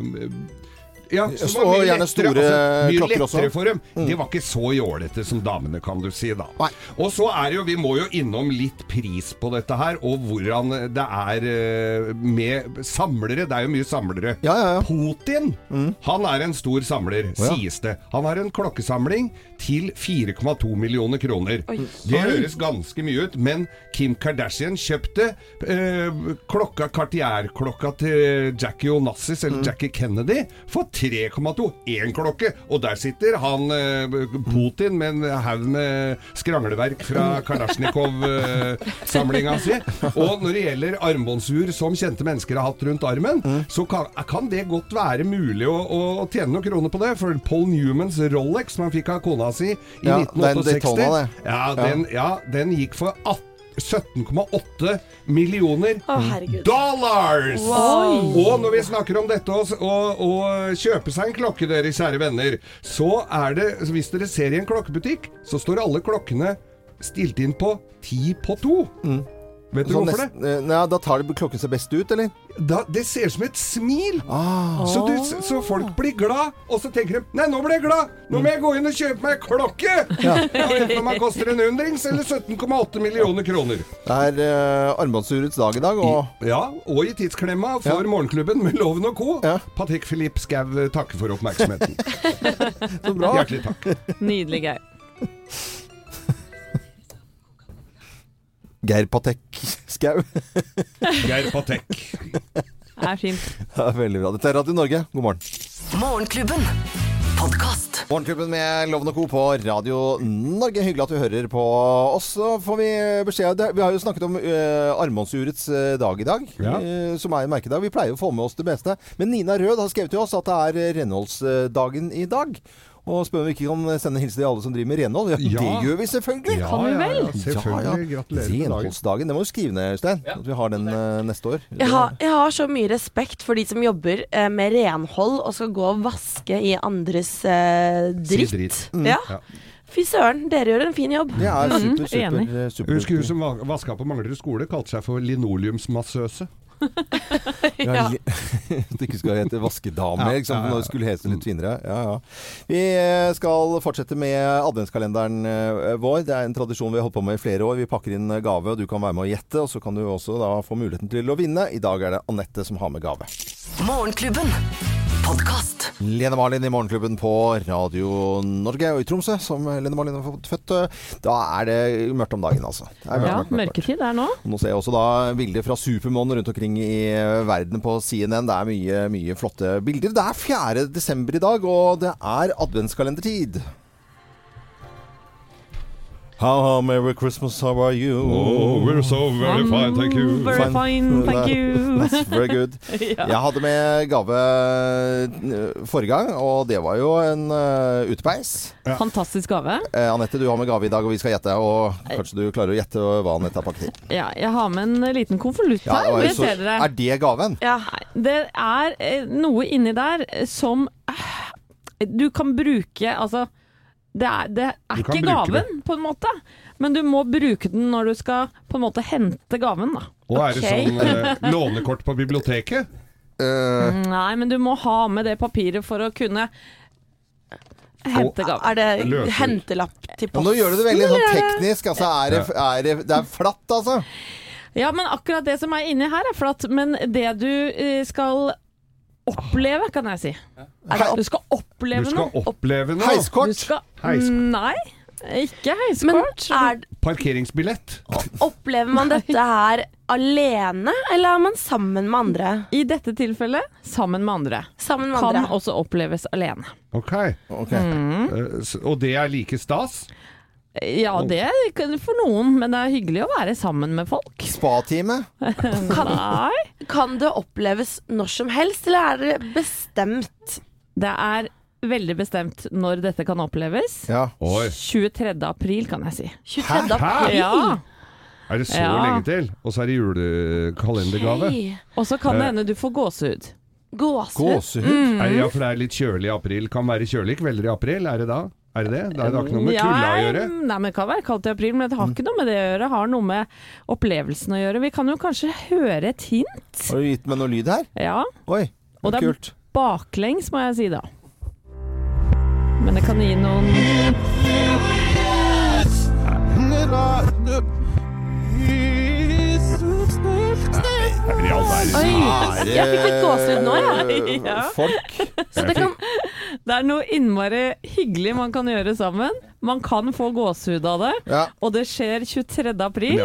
Ja, som og gjerne store altså, mye klokker lettere også. for dem. De var ikke så jålete som damene, kan du si da. Og så er jo, vi må jo innom litt pris på dette her, og hvordan det er eh, med samlere. Det er jo mye samlere. Putin, han er en stor samler, ja. sies det. Han har en klokkesamling til 4,2 millioner kroner. Oi. Det høres ganske mye ut, men Kim Kardashian kjøpte eh, klokka, Cartier-klokka til Jackie Onassis, eller Jackie Kennedy, for 3,2. Én klokke! Og der sitter han eh, Putin med en haug med skrangleverk fra Kardasjnikov-samlinga si. Og når det gjelder armbåndsur som kjente mennesker har hatt rundt armen, så kan, kan det godt være mulig å, å tjene noen kroner på det. For Paul Newmans Rolex, som han fikk av kona si i Ja, det er 1968 Daytona. Ja, den, ja, den gikk for 18 17,8 millioner oh, dollars! Wow. Og når vi snakker om dette og, og, og kjøpe seg en klokke, dere kjære venner, så er det Hvis dere ser i en klokkebutikk, så står alle klokkene stilt inn på ti på to. Vet du Så hvorfor det? nest- eh, Nei, da tar det klokken seg best ut, eller? Da, det ser ut som et smil! Ah. Så, du, så folk blir glad, og så tenker de Nei, nå ble jeg glad! Nå må jeg gå inn og kjøpe meg klokke! Ja. Enten om den koster en hundrings eller 17,8 millioner kroner. Det er uh, armbåndsurets dag i dag, og Ja, og i tidsklemma for Ja. Morgenklubben med Loven og co. Patrick Philippe Skau eh, takker for oppmerksomheten. Så bra. Hjertelig takk. Nydelig, Geir. Geir Patek Skau. Geir Patek. Det er fint. Det er veldig bra. Dette er Radio Norge. God morgen. Morgenklubben. Podkast. Morgenklubben med Loven og Co. på Radio Norge. Hyggelig at du hører på oss. Så får vi beskjed Vi har jo snakket om uh, armbåndsurets eh, dag i dag, Ja. uh, som er en merkedag. Vi pleier å få med oss det beste. Men Nina Rød har skrevet til oss at det er renholdsdagen i dag. Og spør om vi ikke kan sende en hilsen til alle som driver med renhold. Ja, Ja. det gjør vi selvfølgelig! Ja, Kan vi ja, vel? ja, selvfølgelig. Gratulerer med dagen. Renholdsdagen. Det må du skrive ned, Øystein. At vi har den uh, neste år. Jeg har, jeg har så mye respekt for de som jobber uh, med renhold og skal gå og vaske i andres eh, Si dritt. dritt. Mm. Ja. Ja. Fy søren, dere gjør en fin jobb. Det er super, super, super, eh, super. Husker hun som va- vaska på Manglerud skole, kalte seg for linoleumsmassøse. Ja. At det ikke skal hete vaskedame, Ja, liksom, ja, ja. når det skulle hete litt finere. Ja, ja. Vi eh, skal fortsette med adventskalenderen eh, vår. Det er en tradisjon vi har holdt på med i flere år. Vi pakker inn eh, gave, og du kan være med å gjette. Og så kan du også da få muligheten til å vinne. I dag er det Anette som har med gave. Morgenklubben. Podcast. Lene Marlin i Morgenklubben på Radio Norge og i Tromsø, som Lene Marlin har fått født. Da er det mørkt om dagen, altså. Det er mørkt, Ja, mørkt, mørkt, mørkt. mørketid er nå. Og Nå ser jeg også da bilder fra Supermånen rundt omkring i verden på CNN. Det er mye, mye flotte bilder. Det er 4. desember i dag, og det er adventskalendertid. How, how, Merry Christmas, how are you? Oh, we're so very fine, thank you. Very fine, thank you. That's very good. Ja. Jeg hadde med gave eh, forrige gang, og det var jo en uh, utepeis. Fantastisk gave. Eh, Anette, du har med gave i dag, og vi skal gjette. Og kanskje du klarer å gjette hva Anette har pakket inn. Ja, jeg har med en liten konvolutt Ja, her. så- ser dere. er det gaven? Ja. det er eh, noe inni der som eh, du kan bruke Altså, det er, det er ikke gaven, på en måte. Men du må bruke den når du skal på en måte hente gaven, da. Og er det sånn eh, lånekort på biblioteket? Uh, Nei, men du må ha med det papiret for å kunne hente gaven. Er det Løser. hentelapp til posten? nå gjør du det veldig sånn teknisk. Altså, er det, er det, det er flatt, altså. Ja, men akkurat det som er inni her er flatt. Men det du eh, skal oppleve, kan jeg si. Du skal oppleve Du skal noe. oppleve noe. Du skal, Heiskort. Nei, ikke heiskort. Er, Parkeringsbillett. opplever man dette her alene, eller er man sammen med andre? I dette tilfellet sammen med andre. Sammen med Kan andre. også oppleves alene. Ok. Mm. Eh, s- og det er like stas? Ja, det er for noen, men det er hyggelig å være sammen med folk. Spatime? Nei. Kan det oppleves når som helst, eller er det bestemt? Det er veldig bestemt når dette kan oppleves. Ja. 23. april, kan jeg si. 23. april? Ja. Er det så Ja. lenge til? Og så er det julekalendergave? Og så kan det Eh. hende du får gåsehud. Gåsehud? Mm. Er ja, for det er litt kjølig i april. Kan være kjølige kvelder i april, er det da? Er det det? Det har ikke noe med kulda å gjøre? Nei, men Det kan være kaldt i april, men det har ikke noe med det å gjøre. Det har noe med opplevelsen å gjøre. Vi kan jo kanskje høre et hint. Har du gitt meg noe lyd her? Ja. Oi, Og det er, kult. baklengs, må jeg si da. Men det kan gi noen. Oi, jeg fikk litt gåsehud nå, jeg. Ja. Folk. Så det, kan, det er noe innmari hyggelig man kan gjøre sammen. Man kan få gåsehud av det, Ja. og det skjer 23. april.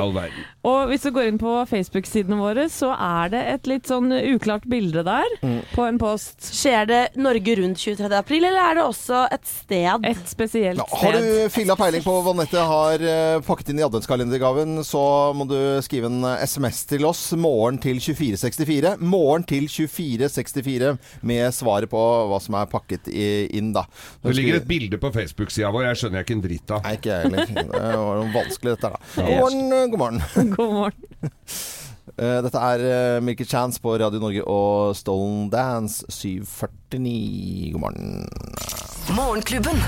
Og hvis du går inn på Facebook-sidene våre, så er det et litt sånn uklart bilde der Mm. på en post. Skjer det Norge rundt 23. april, eller er det også et sted? Et spesielt Ja, har du filla peiling på hva Nette har eh, pakket inn i adventskalendergaven, så må du skrive en eh, SMS til oss. Morgen til 2464. Morgen til 2464 med svaret på hva som er pakket inn, da. Det ligger et bilde på Facebook-sida vår, jeg skjønner jeg ikke en dritt av. Nei, ikke jeg heller. Det var noe vanskelig dette, da. God morgen, eh, god morgen. God morgen. Eh, Dette er eh, Milky Chance på Radio Norge og Stolen Dance 749. God morgen. Morgenklubben.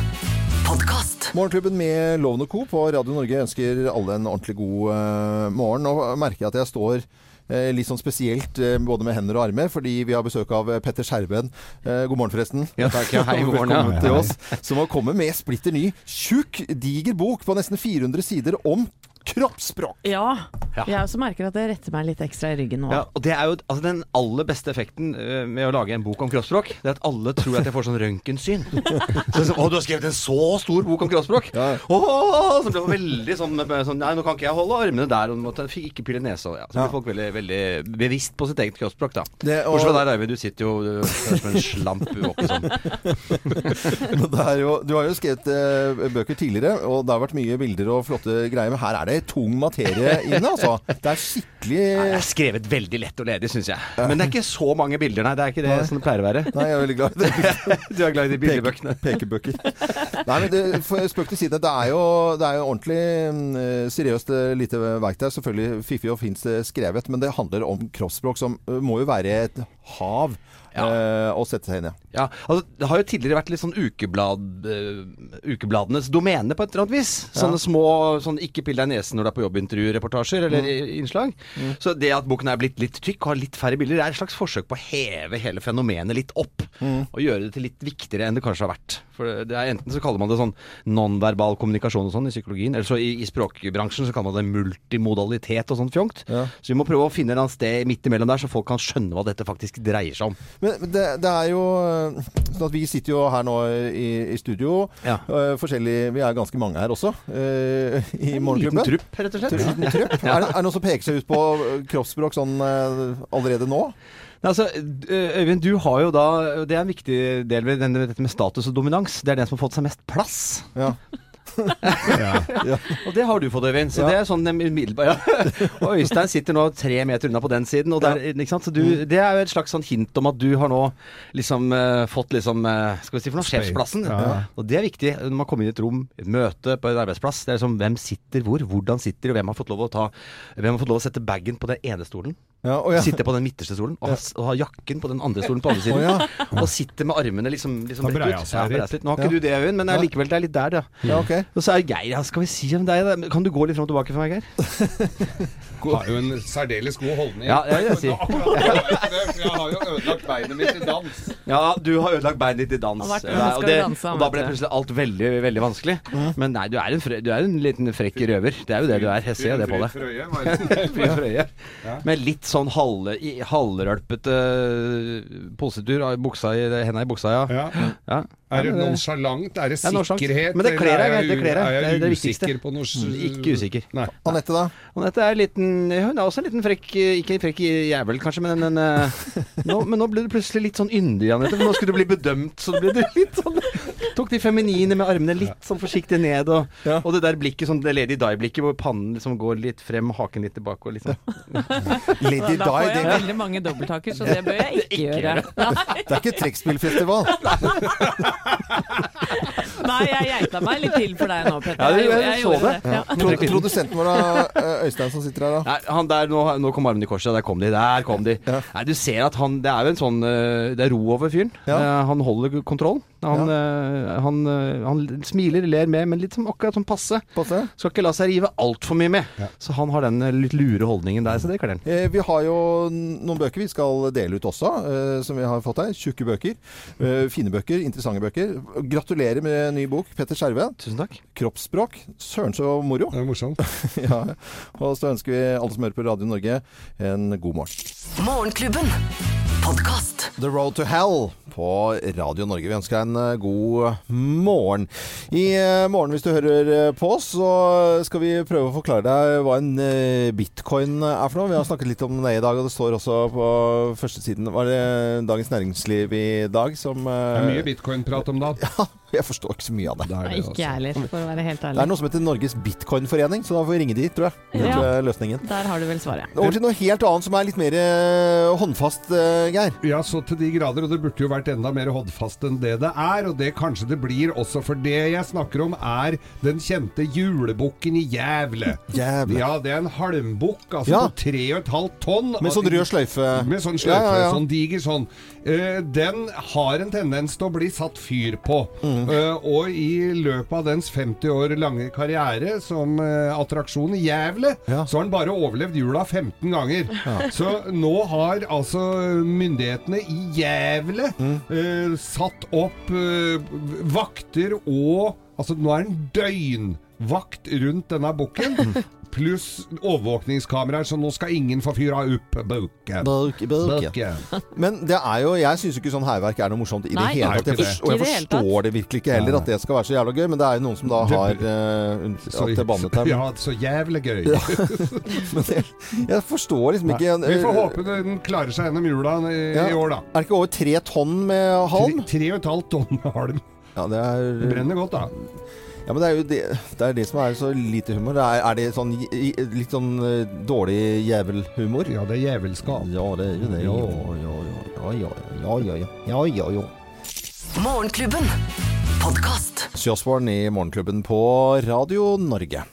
Podcast. Morgenklubben med Loven og Co. på Radio Norge ønsker alle en ordentlig god eh, morgen. Nå merker jeg at jeg står eh, litt sånn spesielt eh, både med hender og armer, fordi vi har besøk av eh, Petter Skjerven. Eh, god morgen, forresten. Ja, takk. Ja, hei, god morgen. Velkommen til oss. Som har kommet med splitter ny, tjukk, diger bok på nesten 400 sider om kroppsspråk. Ja. Ja. Jeg også merker at det retter meg litt ekstra i ryggen nå. Ja, og det er jo altså, Den aller beste effekten eh, med å lage en bok om kroppsspråk, det er at alle tror at jeg får sånn røntgensyn. så, så, å, du har skrevet en så stor bok om kroppsspråk! Åh, så blir det veldig sånn, sånn Nei, nå kan ikke jeg holde armene der, og måtte, fikk ikke pille nesa. Ja. Så blir Ja. folk veldig, veldig bevisst på sitt eget kroppsspråk, da. Det- og- Bortsett fra deg, Eivind. Du sitter jo du, som en slamp oppe sånn. Det er jo, du har jo skrevet eh, bøker tidligere, og det har vært mye bilder og flotte greier. Men her er det tung materie inne, altså. Det er skikkelig Det er skrevet veldig lett og ledig, syns jeg. Men det er ikke så mange bilder, nei. Det er ikke det Nei. som det pleier å være. Nei, jeg er veldig glad. Du er glad i de bildebøkene. Peke, pekebøker. Nei, men det, for spøk til side, det er jo, det er jo ordentlig mm, seriøst eh, lite verktøy. Selvfølgelig fiffig og fint eh, skrevet, men det handler om kroppsspråk, som eh, må jo være et hav ja. å sette seg inn i. Ja, altså Det har jo tidligere vært litt sånn ukeblad, uh, ukebladenes domene på et eller annet vis. Sånne små sånn 'ikke pill deg i nesen når du er på jobbintervju'-reportasjer eller mm. innslag. Mm. Så det at boken er blitt litt tykk og har litt færre bilder, er et slags forsøk på å heve hele fenomenet litt opp. Mm. Og gjøre det til litt viktigere enn det kanskje har vært. For det er Enten så kaller man det sånn nonverbal kommunikasjon og sånn i psykologien, eller så i, i språkbransjen så kaller man det multimodalitet og sånn fjongt. Så vi må prøve å finne et sted midt imellom der, så folk kan skjønne hva dette faktisk dreier seg om. Men det, det er jo eh, sånn at Vi sitter jo her nå i, i studio. Ja. Uh, forskjellig, vi er ganske mange her også Uh, i Morgenklubben. liten trupp, rett og slett. En liten trupp. Ja. Er, det, er det noen som peker seg ut på eh, kroppsspråk sånn uh, allerede nå? Altså, Øyvind, du har jo da Det er en viktig del ved dette med status og dominans. Det er den som har fått seg mest plass. Ja. Og det har du fått, Øyvind. Så Ja. det er sånn umiddelbart ja. Og Øystein sitter nå tre meter unna på den siden. Og der, ikke sant? Så du, Mm. det er jo et slags sånn hint om at du har nå liksom uh, fått liksom uh, Skal vi si for noe? Sjefsplassen. Ja, ja. Og det er viktig når man kommer inn i et rom, et møte på en arbeidsplass. Det er liksom hvem sitter hvor, hvordan sitter, og hvem har fått lov å ta Hvem har fått lov å sette bagen på den ene stolen. Ja, å ja. Sitte på den midterste stolen, og, ha, og har, jakken på den andre stolen på andre siden. Å ja. Og sitte med armene liksom, liksom rett ut. litt. Nå har ikke Ja. du det, Øyvind, men likevel, det er litt der, ja. Ja, ok. Og så er Geir, ja, skal vi si om deg da? Kan du gå litt fram og tilbake for meg, Geir? Har jo en særdeles god holdning. Ja, jeg, jeg, jeg si. Jeg har jo ødelagt beinet mitt i dans. Ja, du har ødelagt beinet ditt i dans. Har og, det, og da ble plutselig alt veldig, veldig vanskelig. Men nei, du er, en fre, du er en liten frekk røver. Det er jo det du er. Jeg ser det på deg. Med litt sånn halve, i- halvrølpete positur av buksa i, henda i buksa, ja. Ja. ja. Er det nonsjalant? Er det sikkerhet? Men det kler deg, det kler deg. Er Det er jeg viktigste. usikker på noe ikke usikker. Nei. Anette, da? Anette er en liten Hun er også en liten frekk Ikke en frekk jævel, kanskje, men en eh, nå, Men nå ble du plutselig litt sånn yndig, Anette. For nå skulle du bli bedømt, så ble du litt sånn Tok de feminine med armene litt sånn forsiktig ned, og, Ja. og det der blikket, sånn det Lady Di-blikket, hvor pannen liksom går litt frem, haken litt tilbake og liksom Lady Da får jeg veldig mange dobbelthaker, så det bør jeg ikke gjøre. det er ikke trekkspillfestival. Nei, jeg geita meg litt til for deg nå, Petter. Ja, Jeg jeg, jeg, så gjorde det. det. Ja. Pro produsenten vår, da, eh, Øystein, som sitter her, da. Nei, han der, nå, nå kom armen i korset. Der kom de. Der kom de. Nei, du ser at han Det er jo en sånn eh, Det er ro over fyren. Ja. han holder kontroll. Han, ja. han, eh, han smiler, ler med, men litt som, akkurat sånn passe. Skal ikke la seg rive altfor mye med. Så han har den eh, litt lure holdningen der, så det kler han. Eh, Vi har jo noen bøker vi skal dele ut også, eh, som vi har fått her. Tjukke bøker. eh, Fine bøker, interessante bøker. Gratulerer med ny bok, Petter Skjerve. Tusen takk. Kroppsspråk. Søren så moro. Det er morsomt. ja. Og så ønsker vi alle som hører på Radio Norge, en god morgen. Morgenklubben. Podcast. The Road to Hell på Radio Norge. Vi ønsker deg en eh, god morgen. I eh, morgen, hvis du hører eh, på oss, så skal vi prøve å forklare deg hva en eh, bitcoin er for noe. Vi har snakket litt om det i dag, og det står også på førstesiden. Var det Dagens Næringsliv i dag som Det eh, er mye bitcoin-prat om dagen. Ja, jeg forstår ikke så mye av det. Det er det Ikke jeg heller, for å være helt Det er noe som heter Norges bitcoinforening, så da får vi ringe dit, tror jeg. Ja. løsningen. Der har du vel svaret. Over til noe helt annet som er litt mer eh, håndfast, eh, Geir. Ja, så til de grader, og det burde jo vært enda mer håndfast enn det det er, og det kanskje det blir også, for det jeg snakker om er den kjente julebukken i Jævle. Jævle. Ja, det er en halmbukk, altså Ja. på tre og et halvt tonn. Med sånn rød sløyfe. Med sånn sløyfe, Ja, ja, sånn diger sånn. Eh, den har en tendens til å bli satt fyr på. Mm. Eh, og i løpet av dens 50 år lange karriere som eh, attraksjon i Jævle, så har den bare overlevd jula 15 ganger. Så nå har altså myndighetene i Jævle Mm. eh, satt opp eh, vakter og Altså, nå er den døgnvakt rundt denne bukken. Pluss overvåkningskameraer, så nå skal ingen få fyra opp bøken. Men det er jo, jeg syns ikke sånn hærverk er noe morsomt i Nei, hele tatt. Jeg forstår, og jeg det forstår det virkelig ikke heller, at det skal være så jævla gøy. Men det er jo noen som da har uh, at det bannet her. Ja, så jævlig gøy. Ja. Men jeg, jeg forstår liksom ikke Vi får håpe den klarer seg gjennom jula i, Ja. i år, da. Er det ikke over tre tonn med halm? Tre, tre og et halvt tonn med halm. Ja, det er Det brenner godt, da. Ja, men det er jo det, det, er det som er så lite humor. Er, er det sånn, litt sånn eh, dårlig jævelhumor? Ja, det er jævelskap. Ja, det er jo det. Ja, ja, ja. Ja, ja, ja. ja, ja, ja. Morgenklubben. Podkast. Sjåsborn i Morgenklubben på Radio Norge.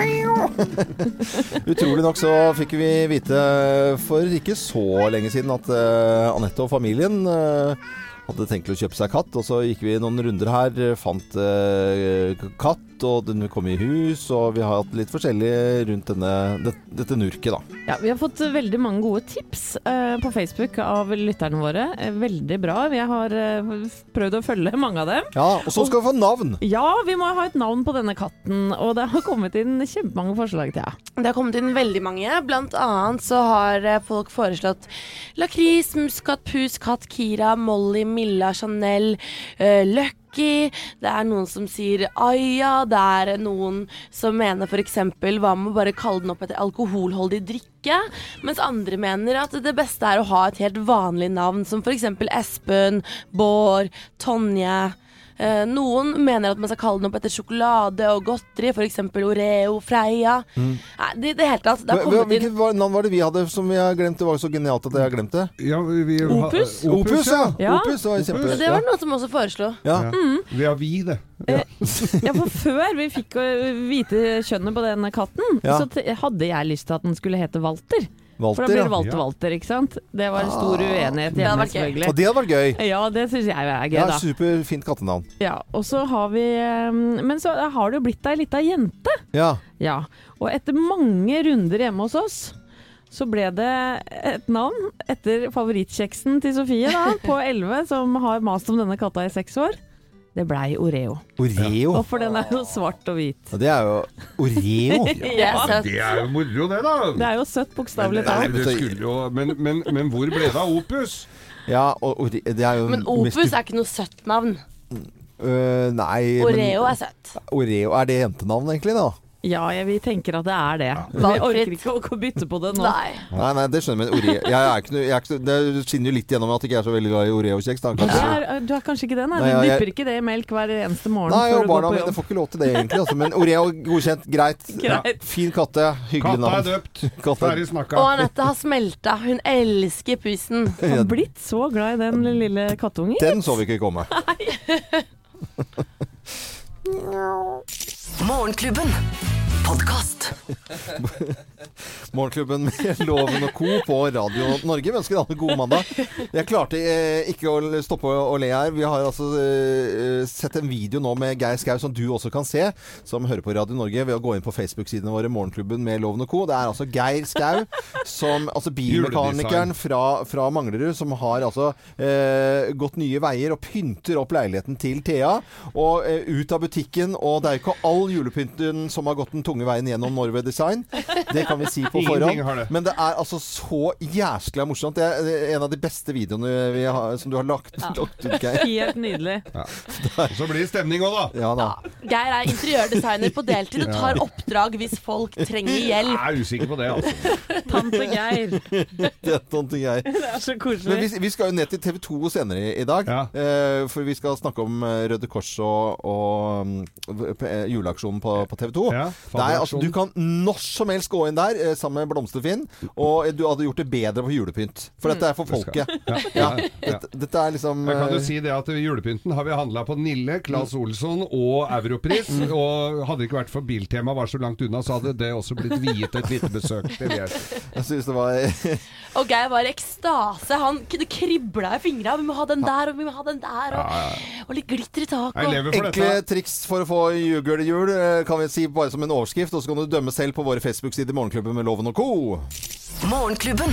Utrolig nok så fikk vi vite for ikke så lenge siden at uh, Anette og familien uh, hadde tenkt å kjøpe seg katt, og så gikk vi noen runder her, fant eh, katt, og den kom i hus, og vi har hatt litt forskjellig rundt denne, det, dette nurket, da. Ja, Vi har fått eh, veldig mange gode tips eh, på Facebook av lytterne våre. Eh, veldig bra. Vi har eh, prøvd å følge mange av dem. Ja, og så skal vi få navn! Ja, vi må ha et navn på denne katten. Og det har kommet inn kjempemange forslag til. deg. Det har kommet inn veldig mange. Blant annet så har eh, folk foreslått lakris, muskat, pus, katt, Kira, Molly, Milla, Chanel, uh, Lucky, Det er noen som sier Aya. Det er noen som mener f.eks. hva med å bare kalle den opp etter alkoholholdig drikke? Mens andre mener at det beste er å ha et helt vanlig navn, som f.eks. Espen, Bård, Tonje. Eh, noen mener at man skal kalle den opp etter sjokolade og godteri, f.eks. Oreo, Freia. Mm. Nei, det, det hele tatt. Det har kommet inn Hvilket navn var det vi hadde som vi har glemt? Det var jo så genialt at jeg har glemt det. Ja, vi, Opus? Opus, ja. Ja. Opus var kjempe... Det var noen som også foreslo. Ja. Mm. Vi har vi, det. Ja, for før vi fikk vite kjønnet på den katten, Ja. så hadde jeg lyst til at den skulle hete Walter. Walter, for da blir det Walter Ja. Walter, ikke sant? Det var en stor Ah. uenighet hjemme, det selvfølgelig. Og det hadde vært gøy. Ja, det syns jeg er gøy, da. Ja. Superfint kattenavn. Ja, og så har vi eh, Men så har det jo blitt ei lita jente. Ja. Ja. Og etter mange runder hjemme hos oss så ble det et navn etter favorittkjeksen til Sofie da, på 11, som har mast om denne katta i seks år. Det blei Oreo. Oreo. Og for den er jo svart og hvit. Og det er jo Oreo. Ja. Det er jo moro, det, da. Det er jo søtt, bokstavelig talt. men, men, men hvor ble det av Opus? Ja, og og det er jo Men Opus er ikke noe søtt navn. Uh, nei men- Oreo er søtt. Oreo, Er det jentenavn egentlig, da? Ja, jeg, vi tenker at det er det. Vi Valgfritt. orker ikke å, å bytte på det nå. Nei. Nei, nei, det skjønner jeg, men Oreo jeg er ikke, jeg er ikke, Det skinner jo litt gjennom at jeg ikke er så veldig glad i Oreo-kjeks. Du er, du er kanskje ikke det, nei? Nei, Du dypper jeg- ikke det i melk hver eneste morgen Nei, og barna mine får ikke lov til det, egentlig. Altså. Men Oreo, godkjent. Greit. Greit. Fin katte. Hyggelig Katta navn. er døpt. Katte. er- Ferdig snakka. Og Anette har smelta. Hun elsker pusen. Hun har blitt så glad i den lille kattungen. Den så vi ikke komme. Morgenklubben. Podkast. Morgenklubben med Loven og Co. på Radio Norge. Vi ønsker alle god mandag. Jeg klarte eh, ikke å stoppe å, le her. Vi har altså eh, sett en video nå med Geir Skau som du også kan se, som hører på Radio Norge, ved å gå inn på Facebook-sidene våre, Morgenklubben med Loven og Co. Det er altså Geir Skau, som, altså bilmekanikeren fra, fra Manglerud, som har altså eh, gått nye veier og pynter opp leiligheten til Thea. Og eh, ut av butikken, og det er jo ikke all julepynten som har gått den tunge veien gjennom Norway Design. Det kan vi si på forhånd. Men det er altså så jæskla morsomt. Det er eh, en av de beste videoene vi har, som du har lagt, lagt ut, Geir. Helt nydelig. Ja. Så blir det stemning òg, da. Ja da. Geir er interiørdesigner på deltid og tar oppdrag hvis folk trenger hjelp. Jeg er usikker på det, altså. Tante Geir. Det er tante Geir. Det er så koselig. Men vi, vi skal jo ned til TV 2 senere i, dag. Eh, for vi skal snakke om eh, Røde Kors og, og mm, juleaksjonen på, på TV 2. Ja, er, altså, du kan når som helst gå inn der eh, sammen med Blomsterfinn, og du hadde gjort det bedre på julepynt. For dette er for folket. Ja. Dette, dette er liksom Jeg kan jo eh, si det at Julepynten har vi handla på Nille, Claes Olsson og Europris. Og hadde det ikke vært for Biltema var så langt unna, så hadde det også blitt viet et lite besøk. Det vil jeg si. Jeg syns det var Og Geir var i ekstase. Han det kribla i fingra. Vi må ha den der, og vi må ha den der. Og, Ja, og litt glitter i taket. Enkle triks for å få jugel i jul, eh, kan vi si bare som en overskrift. Og så kan du dømme selv på våre Facebook-sider Morgenklubben med Loven og Co. Morgenklubben.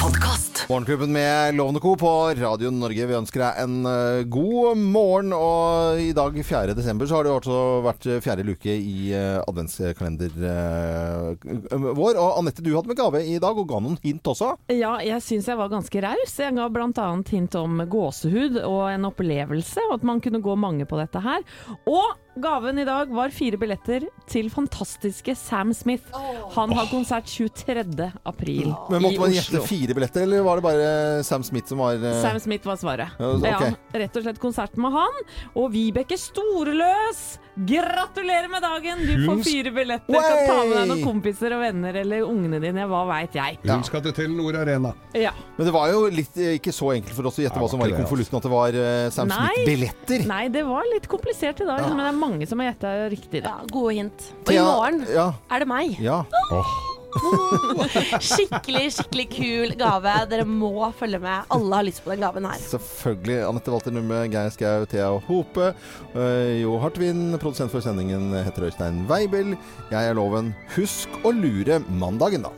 Podkast. Morgenklubben med Loven og Co. på Radio Norge. Vi ønsker deg en eh, god morgen. Og i dag, 4. desember, så har det altså vært eh, fjerde luke i uh, adventskalender eh, vår. Og Anette, du hadde med gave i dag, og ga noen hint også. Ja, jeg syns jeg var ganske raus. Jeg ga bl.a. hint om gåsehud og en opplevelse, og at man kunne gå mange på dette her. Og gaven i dag var fire billetter til fantastiske Sam Smith. Han har konsert 23. april Men Måtte man gjette fire billetter, eller var det bare Sam Smith som var eh, Sam Smith var svaret. Ja, ok. Ja, rett og slett konsert med han. Og Vibeke Storløs! gratulerer med dagen! Du får fire billetter. Kan ta med deg noen kompiser og venner eller ungene dine, hva veit jeg. Hun skal til Telenor Arena. Ja. Men det var jo litt, eh, ikke så enkelt for oss å gjette hva som var i ikke konvolutten, at det var eh, Sam Smith-billetter. Nei, det var litt komplisert i dag, Ja. men det er mange som har gjetta riktig. Da. gode hint. Og i Thea, morgen ja. er det meg. Ja. Skikkelig, skikkelig kul gave. Dere må følge med. Alle har lyst på den gaven her. Selvfølgelig. Anette Walter Numme, Geir Skau, Thea Hope. eh, Jo Hartvin, produsent for sendingen heter Øystein Weibel. Jeg er Loven. Husk å lure mandagen, da.